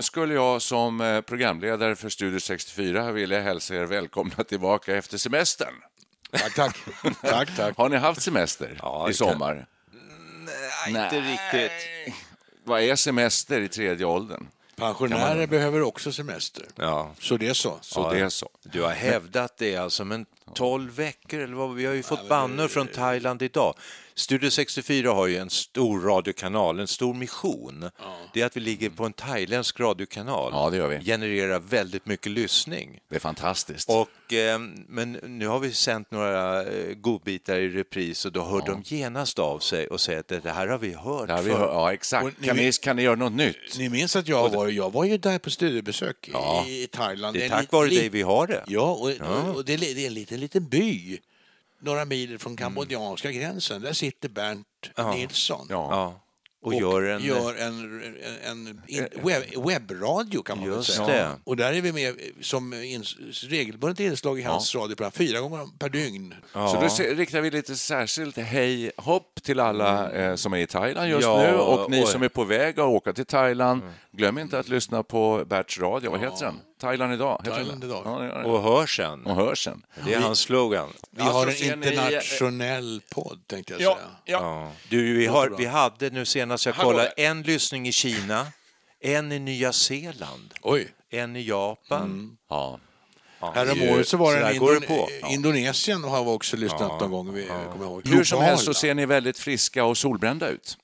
skulle jag som eh, programledare för Studio 64 vilja hälsa er välkomna tillbaka efter semestern. Tack, tack. tack, tack. Har ni haft semester Ja, i det kan- sommar? Nej, inte riktigt. Vad är semester i tredje åldern? Pensionärer behöver också semester. Ja. Så det är så. Så Ja, det är så. Du har hävdat det alltså, men 12 veckor eller vad? Vi har ju fått bannor från Thailand idag. Studio 64 har ju en stor radiokanal, en stor mission. Det är att vi ligger på en thailändsk radiokanal. Ja, det gör vi. Genererar väldigt mycket lyssning. Det är fantastiskt. Och, eh, men nu har vi sänt några eh, godbitar i repris och då hör de genast av sig och säger att det här har vi hört har vi, förr. ja, exakt. Ni Kan ni, vet- kan ni göra något nytt? Ni minns att jag var, jag var ju där på studiebesök i, i Thailand. Det är En tack vare dig vi har det. Ja, och, och, och det, är, li- det är en liten, liten by några mil från kambodjanska gränsen. Där sitter Bernt Nilsson. Ja. Ja. Och, gör en... gör en, en, en in, webb, webbradio kan man väl säga. det. Och där är vi med som ins, regelbundet inslag i hans radioprogram fyra gånger per dygn. Så då se- riktar vi lite särskilt hej hopp till alla eh, som är i Thailand just Ja, nu och ni och- som är på väg att åka till Thailand. Glöm inte att lyssna på Berts radio. Vad heter den? Thailand idag. Heter Thailand idag. Ja, gör det. Och hör sen. och hör sen. Det är hans slogan. Vi Alltså, har en ser ni- internationell podd tänkte jag Ja, säga. ja. Ja. Du, vi, har, vi hade nu senast, jag kollade, en lyssning i Kina, en i Nya Zeeland, Oj. en i Japan. Mm. Ja. Ja, Härom det är ju- året så var det Indone- på. Ja. Indonesien har vi också lyssnat någon gång. Vi, kommer ihåg. Hur som helst så ser ni väldigt friska och solbrända ut.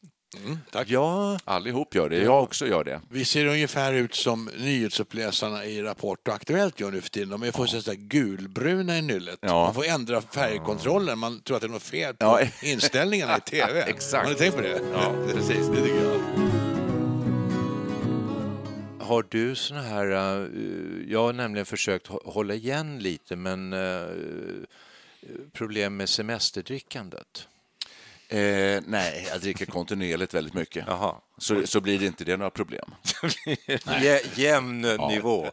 Tack. Ja, Allihop gör det. Jag också gör det. Vi ser ungefär ut som nyhetsuppläsarna i Rapport och Aktuellt gör nu för tiden. De är fullständigt där gulbruna i nyllet. Ja. Man får ändra färgkontrollen. Man tror att det är något fel på Ja. inställningarna i TV. Exakt. Har ni tänkt på det? Ja, precis. Det tycker jag. har du såna här... eh, jag har nämligen försökt hå- hålla igen lite, men eh, problem med semesterdrickandet. Eh, nej, jag dricker kontinuerligt väldigt mycket. Jaha. Så, så blir det inte det några problem. Jä, jämn nivå.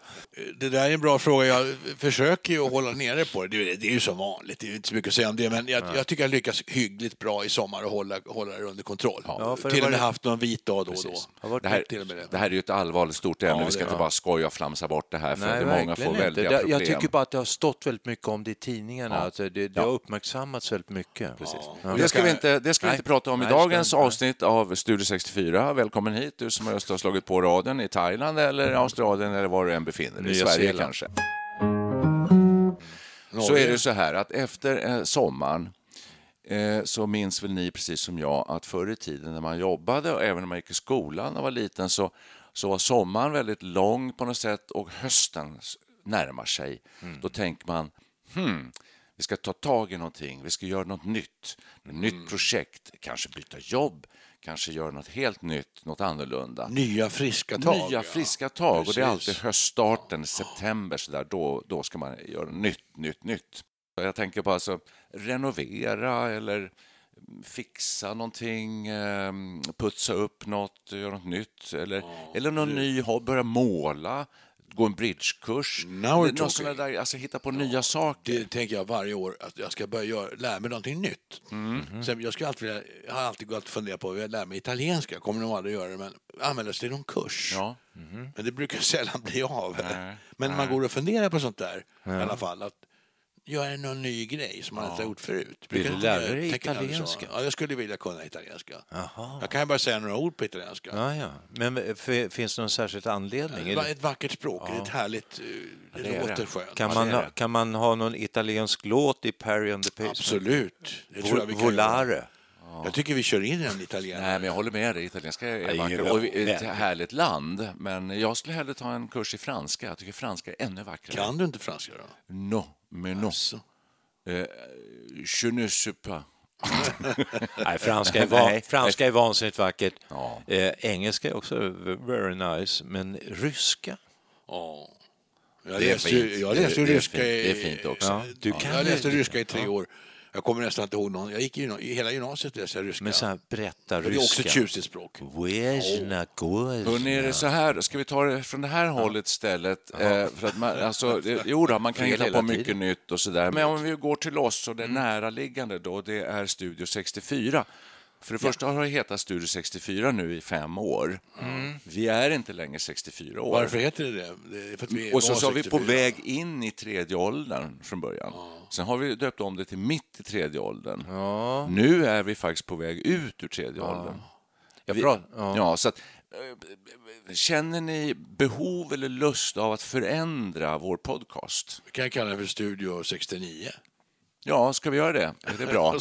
Det där är en bra fråga. Jag försöker ju hålla nere på det. Det är, ju som vanligt. Det är inte så mycket att säga om det. Men jag, jag tycker jag lyckas hyggligt bra i sommar och hålla, hålla det under kontroll. Ja, till och med det- haft någon vit dag då och då. Det här, till och med det. det här är ju ett allvarligt stort ämne. Ja, vi ska inte bara skoja och flamsa bort det här, för Nej, det många får väldiga inte. Problem. Jag tycker bara att det har stått väldigt mycket om det i tidningarna. Alltså det, det har uppmärksammats väldigt mycket. Precis. Det ska vi inte, det ska vi inte prata om i dagens avsnitt av Studio 64. Välkommen hit, du som just har slagit på radion i Thailand eller Australien eller var du än befinner dig. I Sverige Zeeland. kanske. Så är det så här att efter eh, sommaren eh, så minns väl ni precis som jag att förr i tiden när man jobbade och även när man gick i skolan när man var liten så, så var sommaren väldigt lång på något sätt och hösten närmar sig. Då tänker man hmm, vi ska ta tag i någonting, vi ska göra något nytt, ett nytt projekt, kanske byta jobb, kanske göra något helt nytt, något annorlunda. Nya friska tag. Nya ja. friska tag. Och det är alltid höststarten, september, så där, då, då ska man göra nytt, nytt, nytt. Jag tänker på alltså renovera eller fixa någonting, eh, putsa upp något, göra något nytt eller, eller någon ny hobby, börja måla, gå en bridgekurs. Now där, alltså hitta på nya saker. Det tänker jag varje år, att jag ska börja göra, lära mig någonting nytt. Mm. Sen, jag, ska alltid, jag har alltid gått och funderat på att lära mig italienska, kommer nog aldrig göra det, men användas till någon kurs. Ja. Men det brukar sällan bli av. Men man går och funderar på sånt där i alla fall. Att göra någon ny grej som man inte har gjort förut. Vill du lära dig italienska? Ja, jag skulle vilja kunna italienska. Jaha. Jag kan ju bara säga några ord på italienska. Ja, ja. Men eh, f- finns det någon särskild anledning? Eller ett vackert språk, det är ett härligt... eh, Det, låter skönt. Kan Ja, man, ha, kan man ha någon italiensk låt i Perry and the Pacemakers? Absolut. Det tror jag vi kan. Volare. Jag tycker vi kör in en italienare. Nej, men jag håller med dig. Italienska är Ja, vackert ja, och ett härligt land. Men jag skulle hellre ta en kurs i franska. Jag tycker franska är ännu vackrare. Kan du inte franska då? No, mais non. Eh, je ne sais pas. Nej, franska är, van, franska är vansinnigt vackert. Ja. Eh, engelska är också very nice, men ryska? Ja. Jag läste, jag läste ryska i... Du kan jag läste ryska i tre år. Jag kommer nästan inte ihåg någon. Jag gick i, i hela gymnasiet läste jag ryska. Men så här, berätta det är också ryska. ett tjusigt språk. Wezna, Hörrni, är det så här, ska vi ta det från det här hållet istället? Eh, för att man, alltså, jo då, man kan hitta på mycket tiden. nytt och sådär. Men om vi går till oss, så det näraliggande då, det är Studio 64. För det första har det hetat Studio 64 nu i fem år. Vi är inte längre 64 år. Varför heter det det? vi Och så, var vi på 64. väg in i tredje åldern från början. Sen har vi döpt om det till mitt i tredje åldern. Nu är vi faktiskt på väg ut ur tredje åldern. Jag Vi- ja. Ja, så att, eh, känner ni behov eller lust av att förändra vår podcast? Vi kan kalla den för Studio 69. Ja, ska vi göra det? Är det bra?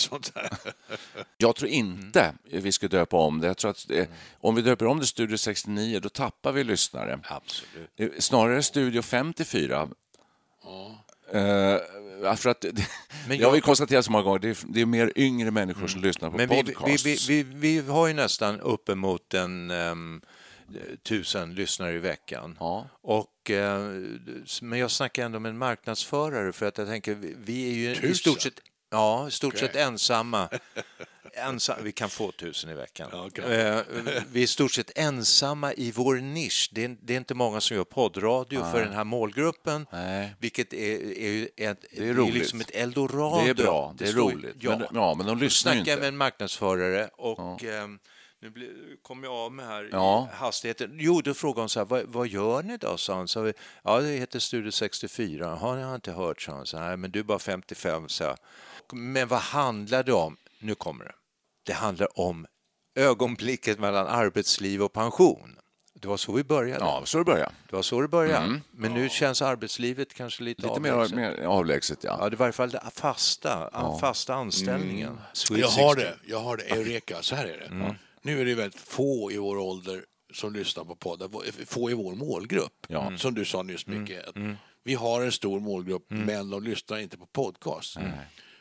Jag tror inte vi ska döpa om det. Jag tror att eh, om vi döper om det Studio 69, då tappar vi lyssnare. Absolut. Eh, Snarare Studio 54. Eh, för att, det, Men jag har ju konstaterat så många gånger, det är, det är mer yngre människor som lyssnar på Men vi, vi, podcasts. vi, vi, vi har ju nästan uppemot en um, tusen lyssnare i veckan. Ja. Och, eh, men jag snackar ändå med en marknadsförare för att jag tänker, vi, är ju i Tusen? stort sett, ja, i stort sett ensamma. Ensam, vi kan få tusen i veckan. Ja, okej. Eh, vi är i stort sett ensamma i vår nisch. Det är, det är inte många som gör poddradio för den här målgruppen, Nej. vilket är, är ett, Det är roligt. liksom ett eldorado. Det är bra, det är står- roligt. Ja. Men, ja, men de lyssnar ju inte. med en marknadsförare och ehm, nu blir- kom jag av med här Ja. i hastigheten. Jo, då frågade hon så här, vad, vad gör ni då? sa han. Så vi, ja, det heter Studio 64. Har ni har inte hört, sa han. Så, Nej, men du är bara 55, så jag. Men vad handlar det om? Nu kommer det. Det handlar om ögonblicket mellan arbetsliv och pension. Det var så vi började. Ja, så det börjar. Det var så det började. Men nu känns arbetslivet kanske lite, Lite mer, avlägset. mer avlägset, ja. Ja, det är i varje fall det fasta, fasta anställningen. Sweet Jag har 60. det, jag har det. Eureka, så här är det. Nu är det väldigt få i vår ålder som lyssnar på poddar, få i vår målgrupp. Ja. Som du sa nyss, Micke. att Vi har en stor målgrupp, men de lyssnar inte på podcast.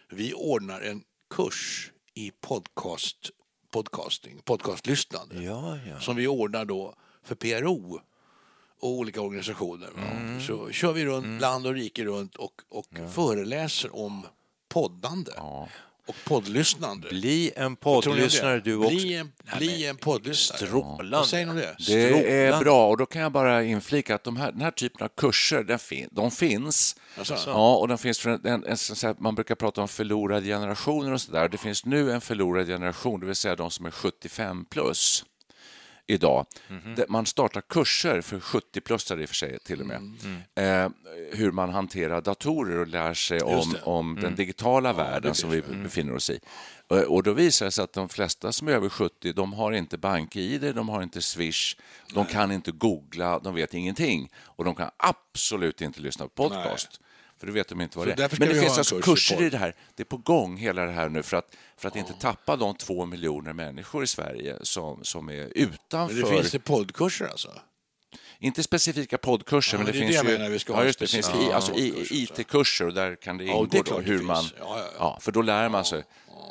Vi ordnar en kurs i podcast, podcasting, podcastlyssnande. Ja, ja. Som vi ordnar då för PRO och olika organisationer. va. Så kör vi runt land och rike runt och, och föreläser om poddande. Och poddlyssnande. Bli en poddlyssnare du också. Bli en, bli en poddlyssnare. Strålande. Vad säger ni om det? Det är bra och då kan jag bara inflika att de här, den här typen av kurser, den fin, de finns. Alltså? Ja, och den finns för en, en, en, man brukar prata om förlorade generationer och sådär. Det finns nu en förlorad generation, det vill säga de som är 75 plus idag. Det- Man startar kurser för 70-plussare i och för sig till och med. Eh, hur man hanterar datorer och lär sig om, om den digitala världen som vi befinner oss i. Eh, Och då visar det sig att de flesta som är över 70, de har inte bank-id, de har inte Swish, de kan inte googla, de vet ingenting. Och de kan absolut inte lyssna på podcast. För då vet de inte vad Så det är. Men det finns alltså kurs kurser i det här. Det är på gång hela det här nu för att, för att inte tappa de två miljoner människor i Sverige som, som är utanför. Men det finns det poddkurser alltså? Inte specifika poddkurser, Ja, men det, det finns det ju menar, vi ska ja, just det, finns i, alltså. IT-kurser och där kan det Ja, ingå klart det hur man... Ja, ja, ja. Ja, för då lär man sig.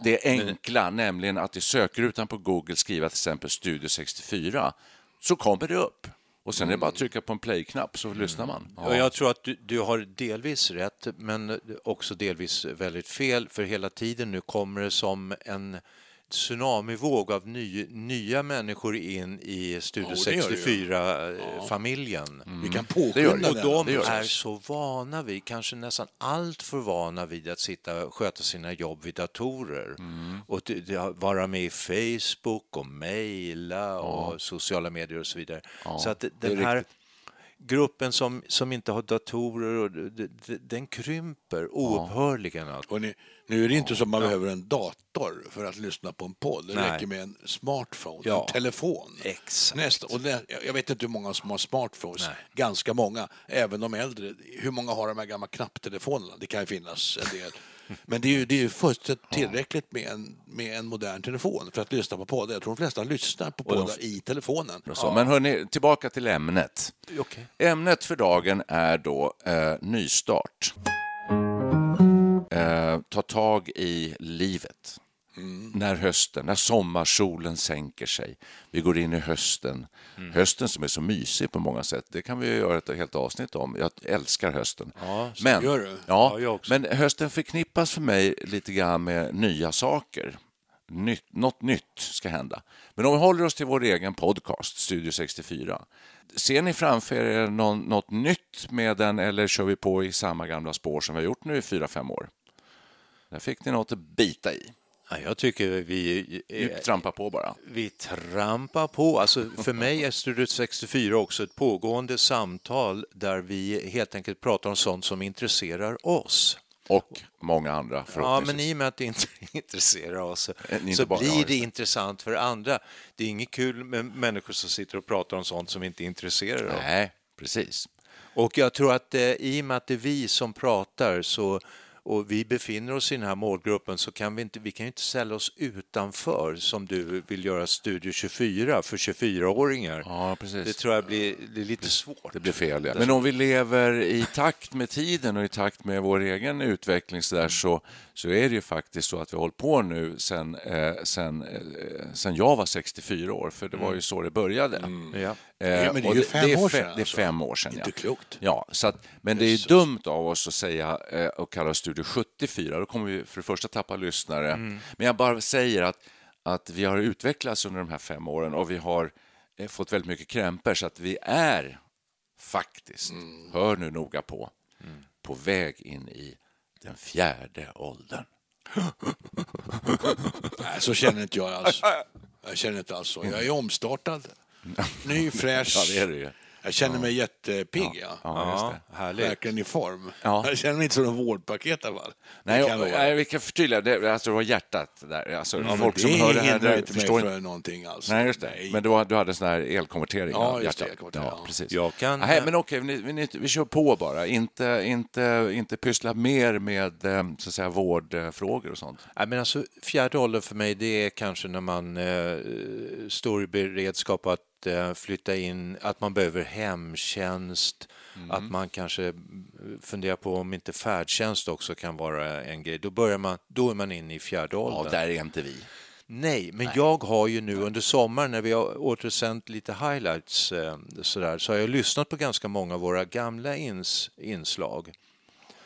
Det enkla, nämligen att i sökrutan på Google skriva till exempel Studio 64, så kommer det upp. Och sen är det bara att trycka på en play-knapp så lyssnar man. Och jag tror att du, du har delvis rätt, men också delvis väldigt fel. För hela tiden nu kommer det som en tsunamivåg av ny, nya människor in i Studio Ja, det gör det ju. 64-familjen. Vi kan påskynda det. Och de det är så vana vid, kanske nästan allt för vana vid att sitta och sköta sina jobb vid datorer. Och det- det- vara med i Facebook och mejla och sociala medier och så vidare. så att den här... riktigt. Gruppen som, som inte har datorer, och, den krymper oupphörligen. Alltså. Och nu, nu är det inte som man behöver en dator för att lyssna på en podd. Det Nej. räcker med en smartphone, Ja. en telefon. Exakt. Nästa, och det, jag vet inte hur många som har smartphones. Nej. Ganska många, även de äldre. Hur många har de här gamla knapptelefonerna? Det kan ju finnas en del. Men det är ju, det är ju fullständigt tillräckligt med en, med en modern telefon för att lyssna på poddar. Jag tror de flesta lyssnar på poddar i telefonen. Så. Men hörni, tillbaka till ämnet. Okej. Ämnet för dagen är då eh, nystart. Eh, ta tag i livet. När hösten, när sommarsolen sänker sig. Vi går in i hösten. Hösten som är så mysig på många sätt. Det kan vi göra ett helt avsnitt om. Jag älskar hösten. men, gör du? Ja, Ja, men hösten förknippas för mig lite grann med nya saker. Nytt, något nytt ska hända. Men om vi håller oss till vår egen podcast, Studio 64. Ser ni framför er någon, något nytt med den eller kör vi på i samma gamla spår som vi har gjort nu i fyra, fem år? Där fick ni något att bita i. Ja, jag tycker vi... Ni trampar på bara. Vi trampar på. Alltså, för mig är Studio 64 också ett pågående samtal där vi helt enkelt pratar om sånt som intresserar oss. Och många andra Ja, men i och med att det inte intresserar oss inte så blir det det. intressant för andra. Det är inget kul med människor som sitter och pratar om sånt som inte intresserar dem. Nej, precis. Och jag tror att eh, i och med att det är vi som pratar så, och vi befinner oss i den här målgruppen så kan vi inte, vi kan ju inte ställa oss utanför som du vill göra Studio 24 för 24-åringar. Ja, precis. Det tror jag blir, det är lite svårt. Det blir fel. Ja. Men om vi lever i takt med tiden och i takt med vår egen utveckling så, där, så, så är det ju faktiskt så att vi har hållit på nu sen, eh, sen, eh, sen jag var 64 år, för det var ju så det började. Ja. Eh, Ja, men det är ju fem år fe- sedan, Det är alltså. fem år sedan, Inte ja. klokt. Ja, så att, men det är ju dumt av oss att säga eh, och kalla Studio 74. Då kommer vi för det första tappa lyssnare. Mm. Men jag bara säger att, att vi har utvecklats under de här fem åren och vi har eh, fått väldigt mycket krämpor så att vi är faktiskt, Mm. hör nu noga på, på väg in i den fjärde åldern. Nej, så känner inte jag alls. Jag känner inte alls så. Jag är omstartad, ny, fräsch. Ja, det är det ju. Jag känner mig jättepigg. Ja. Ja, härligt. Verkligen i form. Ja. Jag känner mig inte som en vårdpaket i alla fall. Nej, jag nej, vi kan förtydliga, det, alltså, det var hjärtat där. Alltså, Ja, folk det som hör det här inte förstår mig inte. för någonting alls. Nej, just det. Men du, du hade sån här elkonvertering Ja, just det, hjärtat. Ja, ja. precis. Jag kan- Nej, men okej, vi, vi, vi kör på bara. Inte, inte, inte pyssla mer med eh, så att säga, vårdfrågor och sånt. Nej, men alltså, fjärde åldern för mig det är kanske när man eh, står i beredskap att eh, flytta in, att man behöver hemtjänst, att man kanske funderar på om inte färdtjänst också kan vara en grej. Då, börjar man, då är man inne i fjärde Ja, åldern. där är inte vi. Nej, men jag har ju nu under sommaren när vi har återsänt lite highlights eh, sådär, så har jag lyssnat på ganska många av våra gamla ins, inslag.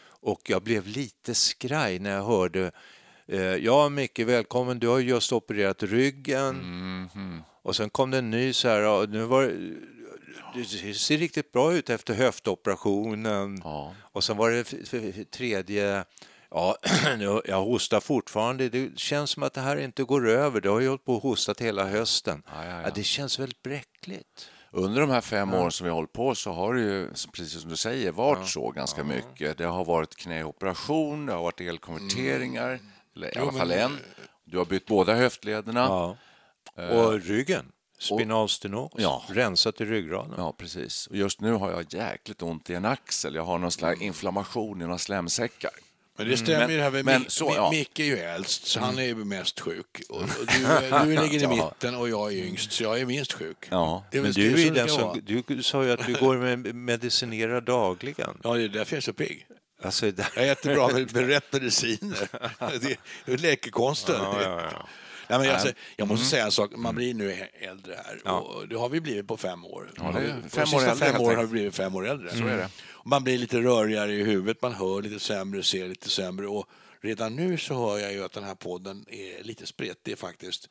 Och jag blev lite skraj när jag hörde eh, Ja, Micke, välkommen. Du har ju just opererat ryggen. Och sen kom det en ny så här, ja, nu var det- ser riktigt bra ut efter höftoperationen. Och sen var det tredje, ja, jag hostar fortfarande. Det känns som att det här inte går över. Det har ju hållit på och hostat hela hösten. Ja, ja, ja. det känns väldigt bräckligt. Under de här fem åren som vi har hållit på så har det ju, precis som du säger, varit så ganska mycket. Det har varit knäoperation, det har varit elkonverteringar, eller i alla fall en. Du har bytt båda höftlederna. Ja. Och ryggen, spinalstenos, Ja. rensat i ryggraden. Ja, precis. Och just nu har jag jäkligt ont i en axel. Jag har någon slags inflammation i några slemsäckar. Men det stämmer Men- ju det här med men Mick. så, Mi- ja. Micke är ju äldst, så han är ju mest sjuk. Och och du, du ligger i Ja. mitten och jag är yngst, så jag är minst sjuk. Ja. Det är Men du, är den som, du sa ju att du går med medicinerar dagligen. Ja, det är därför jag är så pigg. Alltså, där, Jag äter bra med, med rätt mediciner. Det är läkekonsten. Nej, men alltså, jag måste säga en sak, man blir nu äldre här. Och det har vi blivit på fem år. det är På fem de år äldre, fem år har vi blivit fem år äldre. Så är det. Man blir lite rörigare i huvudet, man hör lite sämre, ser lite sämre. Och redan nu så hör jag ju att den här podden är lite spretig faktiskt.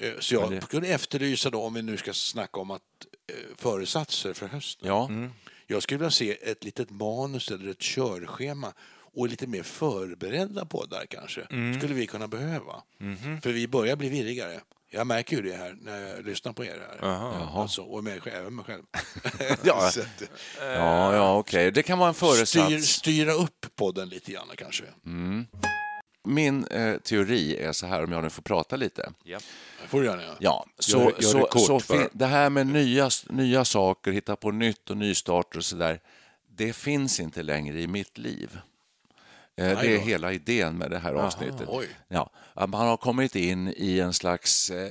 Eh, Så jag skulle efterlysa då, om vi nu ska snacka om att eh, föresatser för hösten. Ja, Jag skulle vilja se ett litet manus eller ett körschema och lite mer förberedda poddar kanske. skulle vi kunna behöva. För vi börjar bli virrigare. Jag märker ju det här när jag lyssnar på er här. Alltså, och mig, själv- även mig själv. Ja. Ja, ja okej. Det kan vara en styr, föresats. styra upp podden lite grann kanske. Min eh, teori är så här, om jag nu får prata lite. Det får du gärna göra. Ja, så, Gör- gör det kort så fin- det här med nya, nya saker, hitta på nytt och nystarter och så där, det finns inte längre i mitt liv. Eh, Det är hela idén med det här avsnittet. oj. Ja, att man har kommit in i en slags eh,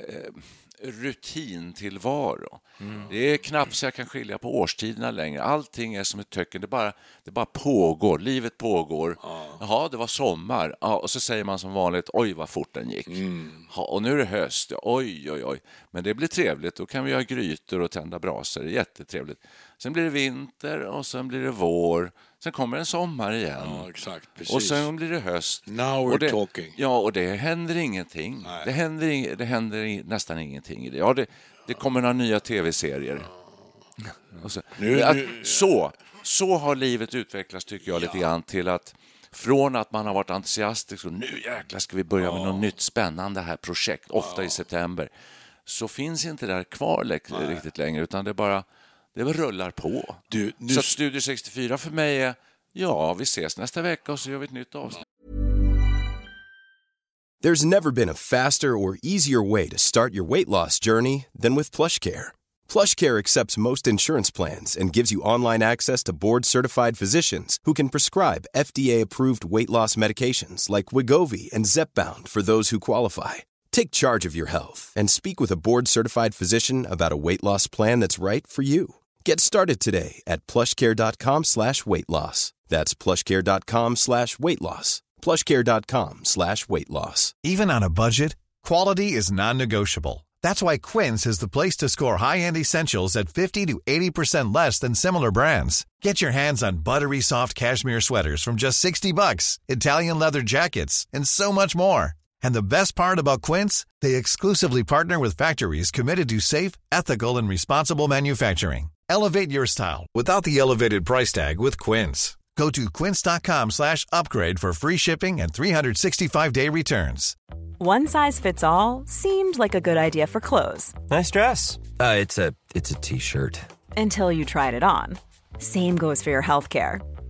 rutintillvaro. Mm. Det är knappt så jag kan skilja på årstiderna längre. Allting är som ett töcken. Det bara, det bara pågår. Livet pågår. Jaha, det var sommar. Ja, och så säger man som vanligt, oj vad fort den gick. Ja, och nu är det höst. Ja, oj, oj, oj. Men det blir trevligt. Då kan vi ha grytor och tända brasor. Jättetrevligt. Sen blir det vinter och sen blir det vår. Sen kommer en sommar igen. Ja, exakt. Och sen blir det höst. Now we're och det, talking. Ja, och det händer ingenting. Nej. Det händer, det händer nästan ingenting. Ja, det, det kommer några nya tv-serier. Så, Nu- att, nu- så, så har livet utvecklats, tycker jag, lite grann till att från att man har varit entusiastisk och nu jäklar ska vi börja med något nytt spännande här projekt, ofta i september, så finns inte det där kvar lä- riktigt längre, utan det bara det bara rullar på. Du, nu- Så att Studio 64 för mig är, ja, vi ses nästa vecka och så gör vi ett nytt avsnitt. There's never been a faster or easier way to start your weight loss journey than with PlushCare. PlushCare accepts most insurance plans and gives you online access to board-certified physicians who can prescribe FDA-approved weight loss medications like Wigovi and Zepbound for those who qualify. Take charge of your health and speak with a board-certified physician about a weight loss plan that's right for you. Get started today at plushcare.com slash weight loss. That's plushcare.com slash weight loss. plushcare.com slash weight loss. Even on a budget, quality is non-negotiable. That's why Quince is the place to score high-end essentials at 50 to 80% less than similar brands. Get your hands on buttery soft cashmere sweaters from just 60 bucks, Italian leather jackets, and so much more. And the best part about Quince, they exclusively partner with factories committed to safe, ethical, and responsible manufacturing. Elevate your style without the elevated price tag with Quince. Go to quince.com slash upgrade for free shipping and 365-day returns. One size fits all seemed like a good idea for clothes Nice dress. Uh, it's a it's a t-shirt. until you tried it on. Same goes for your healthcare.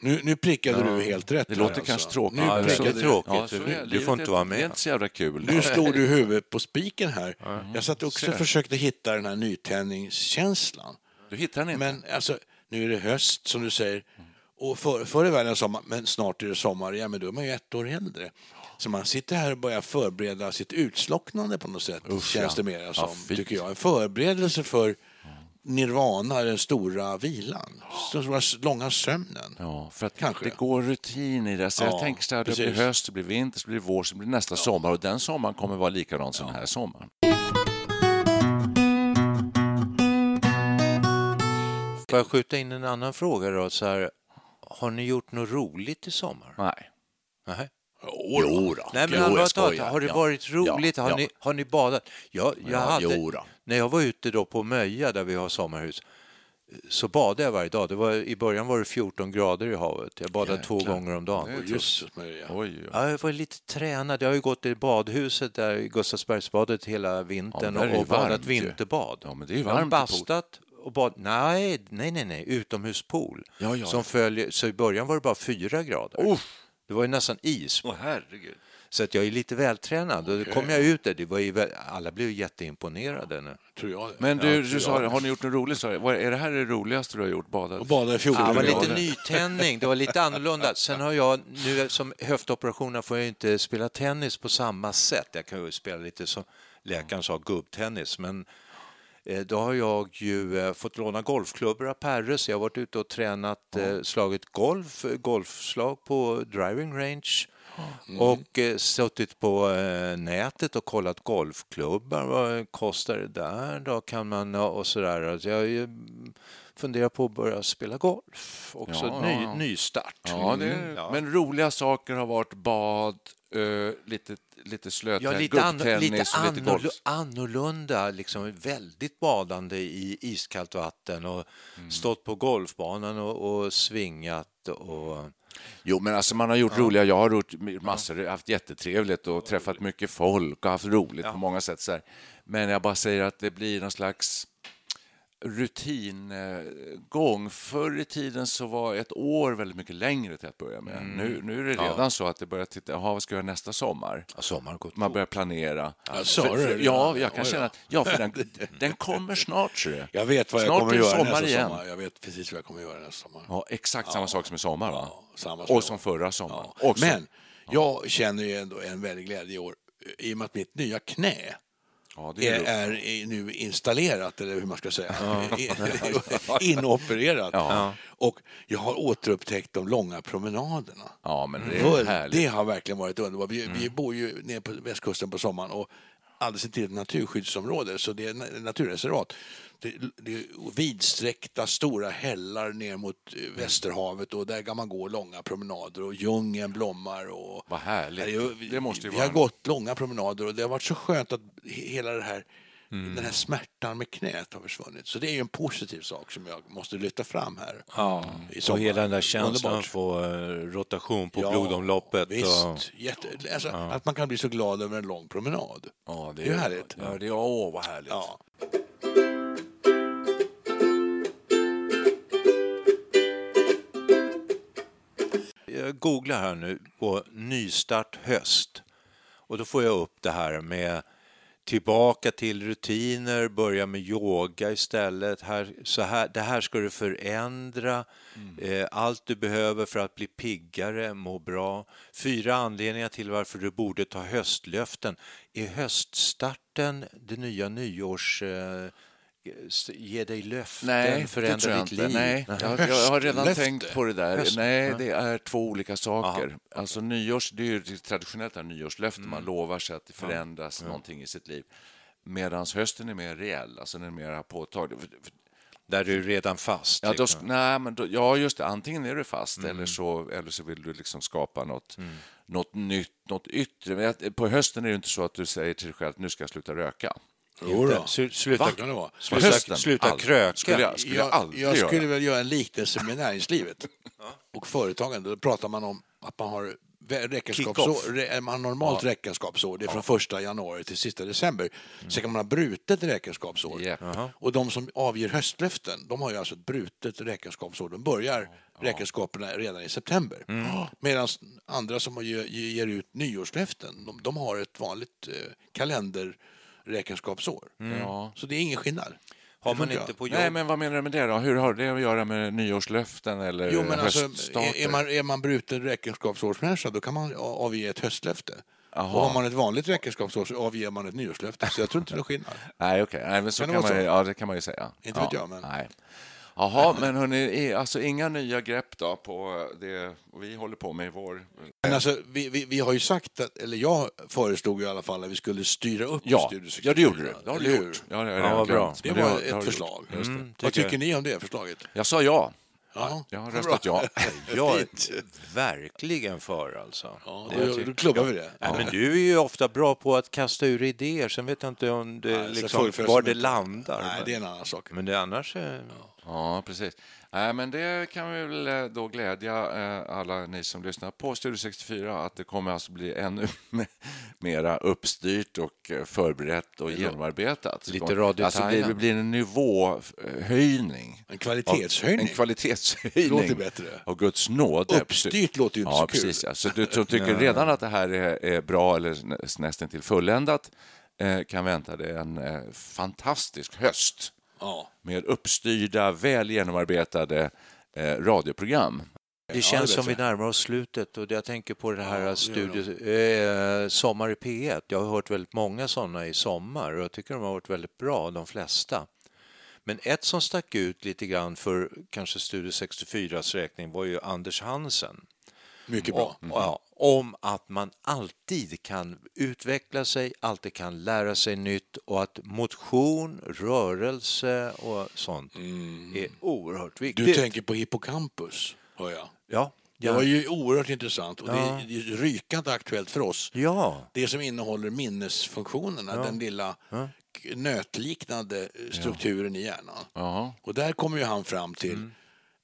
Nu, nu prickade du helt rätt. Det låter alltså. kanske tråkigt. Nu Ja, det är prickade du- tråkigt. Ja, så är det. Du får inte vara Det är med. inte så jävla kul. Nu slog du huvudet på spiken här. Jag satt också och försökte hitta den här nytändningskänslan. Du hittar den inte. Men alltså, nu är det höst som du säger. Och för, förr i världen sa man, men snart är det sommar. Ja, men då är man ju ett år äldre. Så man sitter här och börjar förbereda sitt utslocknande på något sätt. Usch, känns ja. det mer Ja, som, tycker jag. En förberedelse för nirvana, den stora vilan. Den stora långa sömnen. Ja, för att Kanske. det går rutin i det. Så jag Ja, tänker så här, det precis. blir höst, det blir vinter, så blir det vår, så blir det nästa sommar. Och den sommaren kommer vara likadan som den här sommaren. Får jag skjuta in en annan fråga då? Så här, har ni gjort något roligt i sommar? Nej. Nej. Jo, då. Nej, men Jo, allvarligt har det varit roligt? Ja, Har, ja. Ni, har ni badat? Jag, jag Ja, hade, jo när jag var ute då på Möja där vi har sommarhus så badade jag varje dag. Det var, I början var det 14 grader i havet. Jag badade två gånger om dagen. Jösses Maria. Oj, oj. Ja, jag var lite tränad. Jag har ju gått i badhuset där i Gustavsbergsbadet hela vintern Ja, det och badat varmt vinterbad. Ja, men det är ju Jag har varmt bastat och bad... Nej, nej, nej, nej. utomhuspool. Ja, ja, Som följer... Så i början var det bara fyra grader. Det var ju nästan is. Åh, herregud. Så att jag är lite vältränad. Och då kom jag ut där, det var ju, vä- alla blev jätteimponerade. Nu. Tror jag det. Men du, du jag sa, har ni gjort något roligt? Sa jag. Vad- Är det här det roligaste du har gjort? Badat? Och badade i 14 Ja, det var lite nytändning, det var lite annorlunda. Sen har jag, nu som höftoperationer får jag inte spela tennis på samma sätt. Jag kan ju spela lite som läkaren sa, gubbtennis. Men då har jag ju eh, fått låna golfklubbor av Perre, så jag har varit ute och tränat, eh, slagit golf, eh, golfslag på driving range. Och eh, suttit på eh, nätet och kollat golfklubbar. Vad kostar det där? Då kan man och sådär. Alltså jag har ju funderar på att börja spela golf. Också Ja, ny, ja, ja. nystart. Ja, det, Mm, ja. men roliga saker har varit bad, eh, lite, lite slöt, Ja, lite, an, lite, och lite golf. annorlu- annorlunda, liksom väldigt badande i iskallt vatten och Mm. stått på golfbanan och, och svingat. Och, Jo, men alltså man har gjort roliga, jag har gjort massor, haft jättetrevligt och träffat mycket folk och haft roligt på många sätt. Så här. Men jag bara säger att det blir någon slags rutingång. Förr i tiden så var ett år väldigt mycket längre till att börja med. Nu, nu är det redan så att det börjar titta, jaha, vad ska jag göra nästa sommar? ja, sommar Man börjar planera. Ja, För- för- ja, jag kan känna att ja, för den, den kommer snart. du. Jag vet vad jag Snart kommer att göra sommar nästa igen. sommar. Jag vet precis vad jag kommer att göra nästa sommar. Ja, exakt samma sak som i sommar, va? Ja, som och som förra sommaren. Så- Men jag känner ju ändå en väldig glädje i år i och med att mitt nya knä ja, det är, är, är nu installerat, eller hur man ska säga, inopererat. Ja. Och jag har återupptäckt de långa promenaderna. ja, men det är För härligt. det har verkligen varit underbart. Vi, vi bor ju nere på västkusten på sommaren och alldeles intill ett naturskyddsområde, så det är na- naturreservat. Det, det är vidsträckta stora hällar ner mot eh, Västerhavet och där kan man gå långa promenader och djungeln blommar. Och, Vad härligt. Vi, Det måste ju vi vara har gått långa promenader och det har varit så skönt att he- hela det här Mm. den här smärtan med knät har försvunnit. Så det är ju en positiv sak som jag måste lyfta fram här. ja, I och hela den där känslan Underbart. få eh, rotation på Ja, blodomloppet. Visst. Och, Jätte, alltså, Att man kan bli så glad över en lång promenad. Ja, Det är ju härligt. Ja, det är, åh, vad härligt. Ja. Jag googlar här nu på nystart höst och då får jag upp det här med tillbaka till rutiner, börja med yoga istället. Här, så här, det här ska du förändra. Eh, allt du behöver för att bli piggare, må bra. Fyra anledningar till varför du borde ta höstlöften. Är höststarten det nya nyårs... Eh, ge dig löften, Nej, förändra ditt liv? Nej, jag, jag har redan Höstlöfte. tänkt på det där. Höst. Nej, Ja. det är två olika saker. Alltså nyårs, det är ju traditionellt här nyårslöfte. Man lovar sig att det förändras någonting i sitt liv. Medan hösten är mer reell, alltså den är mer påtaglig. Där du är redan fast. Ja, då, liksom. nej, men då, ja, just det. Antingen är du fast eller, så, eller så vill du liksom skapa något, något nytt, något yttre. Men på hösten är det inte så att du säger till dig själv att nu ska jag sluta röka. Jo då. Slu- Sluta, Va? Kan det vara? Sluta, hösten, sluta kröka. Skulle jag, skulle jag, Jag, aldrig jag skulle göra. väl göra en liknelse med näringslivet och företagande. Då pratar man om att man har räkenskapsår, man har normalt räkenskapsår. Det är från första januari till sista december. Sen kan man ha brutet räkenskapsår. Japp. Och de som avger höstlöften, de har ju alltså ett brutet räkenskapsår. De börjar räkenskaperna redan i september. Medan andra som ger, ger ut nyårslöften, de, de har ett vanligt eh, kalenderräkenskapsår. Ja. Så det är ingen skillnad. Har man inte på jobb? Nej, men vad menar du med det då? Hur har det att göra med nyårslöften eller Jo, men alltså, är, är, man, är man bruten räkenskapsårsmänniska då kan man avge ett höstlöfte. Jaha. Och har man ett vanligt räkenskapsår så avger man ett nyårslöfte. Så jag tror inte det är skillnad. Nej, okej. Nej, men så Kan kan, man, ju- ja, det kan man ju säga. Inte ja. vet jag, men- Nej. Jaha, men hörni, alltså inga nya grepp då på det vi håller på med i vår... Men alltså, vi, vi, vi har ju sagt, att, eller jag föreslog ju i alla fall att vi skulle styra upp Ja, Studio 64. ja det gjorde du. Det har du gjort. Ja, det, Ja, vad bra. Det var ett förslag. Mm, Vad tycker ni om det förslaget? Jag sa ja. Ja. Jag har röstat ja. Jag är verkligen för alltså. Ja, Det då, tycker- då klubbar vi det. Nej, men du är ju ofta bra på att kasta ur idéer, sen vet jag inte om det, Nej, liksom, var de det landar. Nej, men, det är en annan sak. men det annars... är- Ja, precis. Nej, men det kan vi väl eh, då glädja eh, alla ni som lyssnar på Studio 64 att det kommer alltså bli ännu mera uppstyrt och eh, förberett och genomarbetat. Lite Radio Alltså det blir en nivåhöjning. En kvalitetshöjning. En kvalitetshöjning. Låter bättre. Av Guds nåde. Uppstyrt låter ju inte ja, så kul. precis. Ja. Så du som tycker redan att det här är, är bra eller nä- nästan till fulländat kan vänta dig en fantastisk höst Ja. med uppstyrda, väl genomarbetade eh, radioprogram. Det känns det som vi närmar oss slutet och jag tänker på det här Ja, studio, eh, Sommar i P1. Jag har hört väldigt många sådana i sommar och jag tycker de har varit väldigt bra, de flesta. Men ett som stack ut lite grann för kanske Studio 64s räkning var ju Anders Hansen. Mycket bra. Och, ja, om att man alltid kan utveckla sig, alltid kan lära sig nytt och att motion, rörelse och sånt är oerhört viktigt. Du tänker på hippocampus, hör jag. Ja. Det var ju oerhört intressant och Ja. det är- rykande aktuellt för oss. Ja. Det som innehåller minnesfunktionerna, Ja. den lilla Ja. nötliknande eh, strukturen i hjärnan. Jaha. Och där kommer ju han fram till, Mm.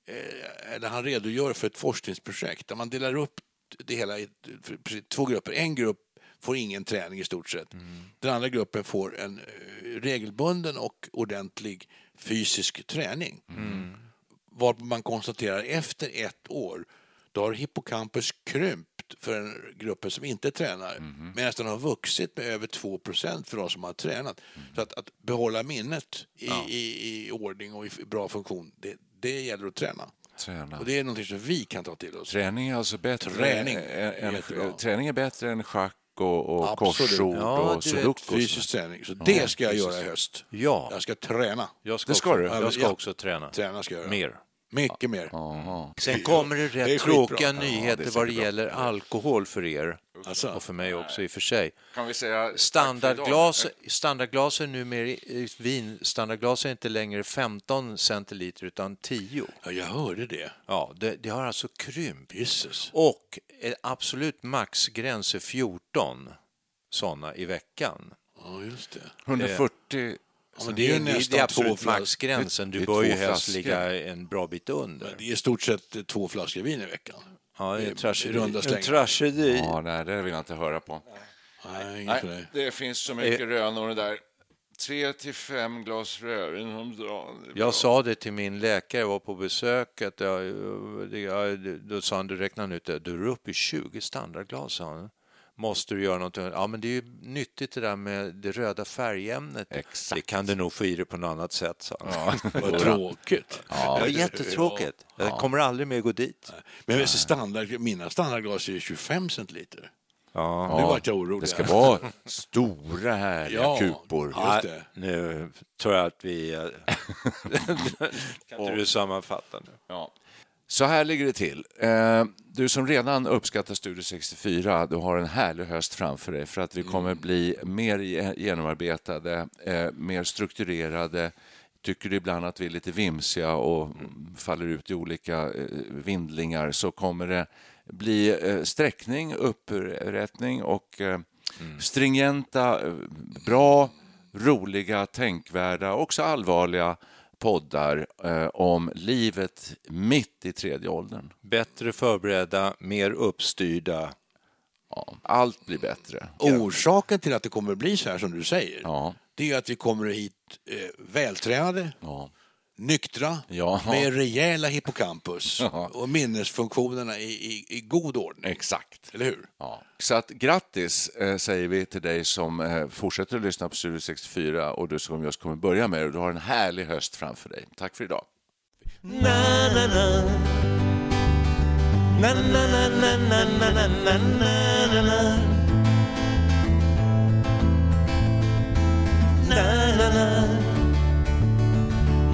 eh, eller han redogör för ett forskningsprojekt där man delar upp det hela i två grupper. En grupp får ingen träning i stort sett. Mm. Den andra gruppen får en eh, regelbunden och ordentlig fysisk träning. Mm. Varpå man konstaterar efter ett år då har hippocampus krympt för den gruppen som inte tränar medan den har vuxit med över 2% för de som har tränat. Så att, att behålla minnet i, i, i ordning och i bra funktion, det, det gäller att träna. Träna. Och det är någonting som vi kan ta till oss. Träning är alltså bättre, Träning än, än, träning är bättre än schack och, och Absolut. korsord Ja, och sudoku. Fysisk träning. Så Ja, det ska jag göra i höst. Ja, Jag ska träna. jag ska, Det ska också, du. jag ska Ja. också träna. Träna ska jag göra. Mer. Mycket mer. Jaha. Sen kommer det rätt Det tråkiga Ja, nyheter det är vad det gäller alkohol för er. Alltså. Och för mig också i och för sig. Kan vi säga Standardglas, standardglas är numera, vin, standardglas är inte längre 15 centiliter utan 10. Ja, jag hörde det. Ja, det, det har alltså krympt. Jesus. Och absolut maxgräns är 14 sådana i veckan. Ja, just det. 140 Ja, men det är ju det, det nästan är två absolut maxgränsen. Du bör ju helst ligga en bra bit under. Det är i stort sett eh, två flaskor vin i veckan. Ja, det är tragedi. runda En tragedi. Ja, nej, det vill jag inte höra på. Nej, Nej, dig. det finns så mycket rönor där. Tre till fem glas rödvin om dagen. Jag sa det till min läkare, jag var på besök, att jag, det- jag, då sa han, du räknar ut det, du är uppe i 20 standardglas, sa han. Måste du göra något? Ja, men det är ju nyttigt det där med det röda färgämnet. Exakt. Det kan du nog få i det på något annat sätt, sa han. Vad tråkigt. Det var jättetråkigt. Jag kommer aldrig mer gå dit. Men vet du, standard, mina standardglas är ju 25 centiliter. Ja. Nu vart jag orolig. Det ska vara stora härliga Ja. kupor. Ja. Nu tror jag att vi... eh, kan inte du sammanfatta nu? Ja. Så här ligger det till. Eh, Du som redan uppskattar Studio 64, du har en härlig höst framför dig för att vi kommer bli mer ge- genomarbetade, eh, mer strukturerade. Tycker du ibland att vi är lite vimsiga och faller ut i olika eh, vindlingar så kommer det bli sträckning, upprättning och eh, stringenta, bra, roliga, tänkvärda, också allvarliga poddar eh, om livet mitt i tredje åldern. Bättre förberedda, mer uppstyrda. Ja, allt blir bättre. Orsaken till att det kommer att bli så här som du säger, Ja, det är att vi kommer hit eh, vältränade, ja, nyktra, Ja. med rejäla hippocampus Ja. och minnesfunktionerna i, i, i god ordning. exakt. Eller hur? Ja. Så att grattis eh, säger vi till dig som eh, fortsätter att lyssna på Studio 64 och du som just kommer börja med det. Du har en härlig höst framför dig. Tack för idag.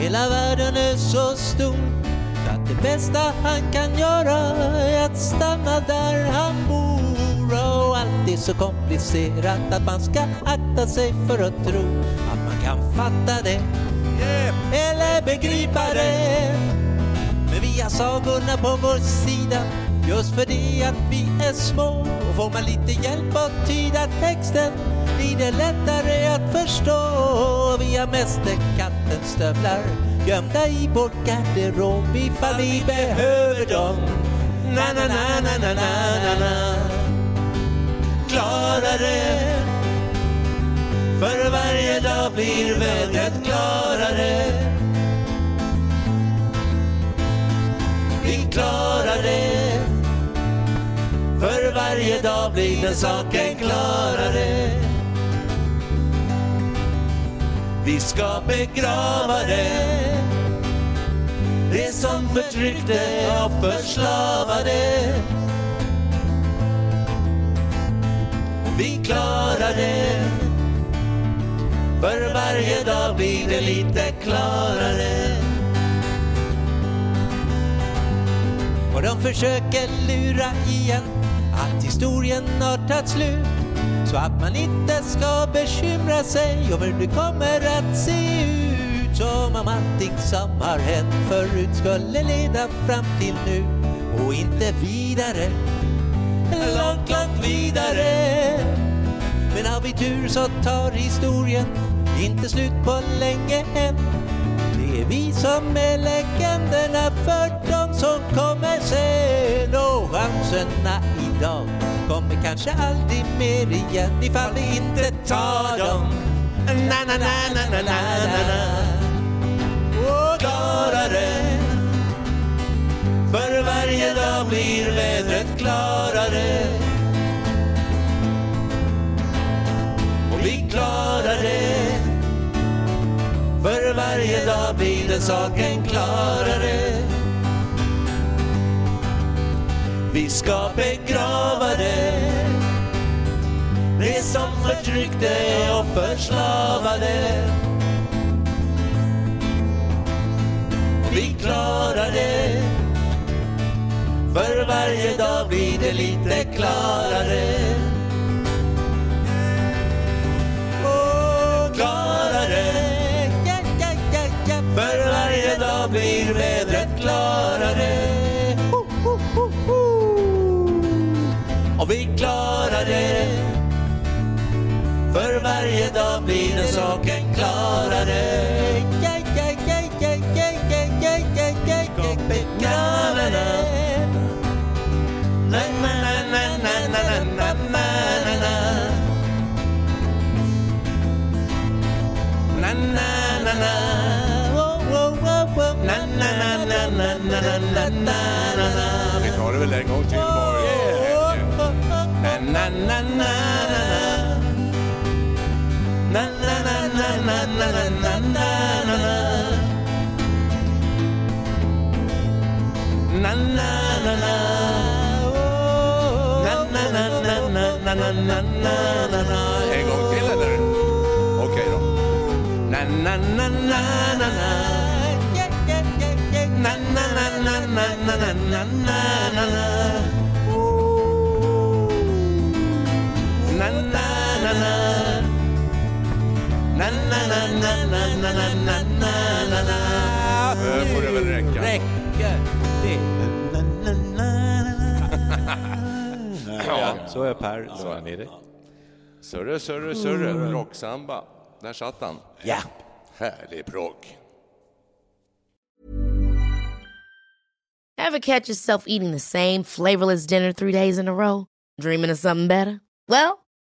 hela världen är så stor så att det bästa han kan göra är att stanna där han bor. Och allt är så komplicerat att man ska akta sig för att tro att man kan fatta det eller begripa det. Men vi har sagorna på vår sida Just för det att vi är små. Och får man lite hjälp att tyda texten blir det lättare att förstå. Vi har mästerkattens stövlar Gömda i vår garderob. Ifall vi behöver dem. Na na na na na na na na. Klarare. För varje dag blir vädret klarare. Vi klarar det För dag blir den saken klarare. Vi ska begrava det. Det som förtryckte och förslavade. Vi klarar det. För varje dag blir det lite klarare. Och de försöker lura igen att historien har tagit slut. Så att man inte ska bekymra sig om hur det kommer att se ut. Som om allting som har hänt förut skulle leda fram till nu och inte vidare. Långt, långt vidare. Men har vi tur så tar historien inte slut på länge än. Det är vi som är legenderna för de som kommer sen. Och chanserna idag kommer kanske aldrig mer igen ifall vi inte tar dem. Na, na, na, na, na, na, na, na. Och. För varje dag blir vädret klarare. Och vi klarar det. För varje dag blir den saken klarare. Vi ska begrava det. Det som förtryckte och förslavade. Vi klarar det. För varje dag blir det lite klarare. Och klarare. För varje dag blir vädret klarar För varje dag blir den saken klarare Vi tar det väl en gång till. Na, na, na, na, na, na. Na, na, na, na, na, na, na, na, na, na. Na, na, na, na. Oh. Na, na, na, na, na, na, na, na, na, na, na. En gång till eller? Okej då. Na, na, na, na, na, na. Na, na, na, na, na, na, na, na, na, Nu får det väl räcka. Räcker det? Na, na, na, na, na. Ja, så är Per. Lugna ner dig. Surre, surre, surre. Rocksamba. Där satt han. Ja. Härlig progg. Ever catch yourself eating the same flavorless dinner three days in a row? Dreaming of something better? Well,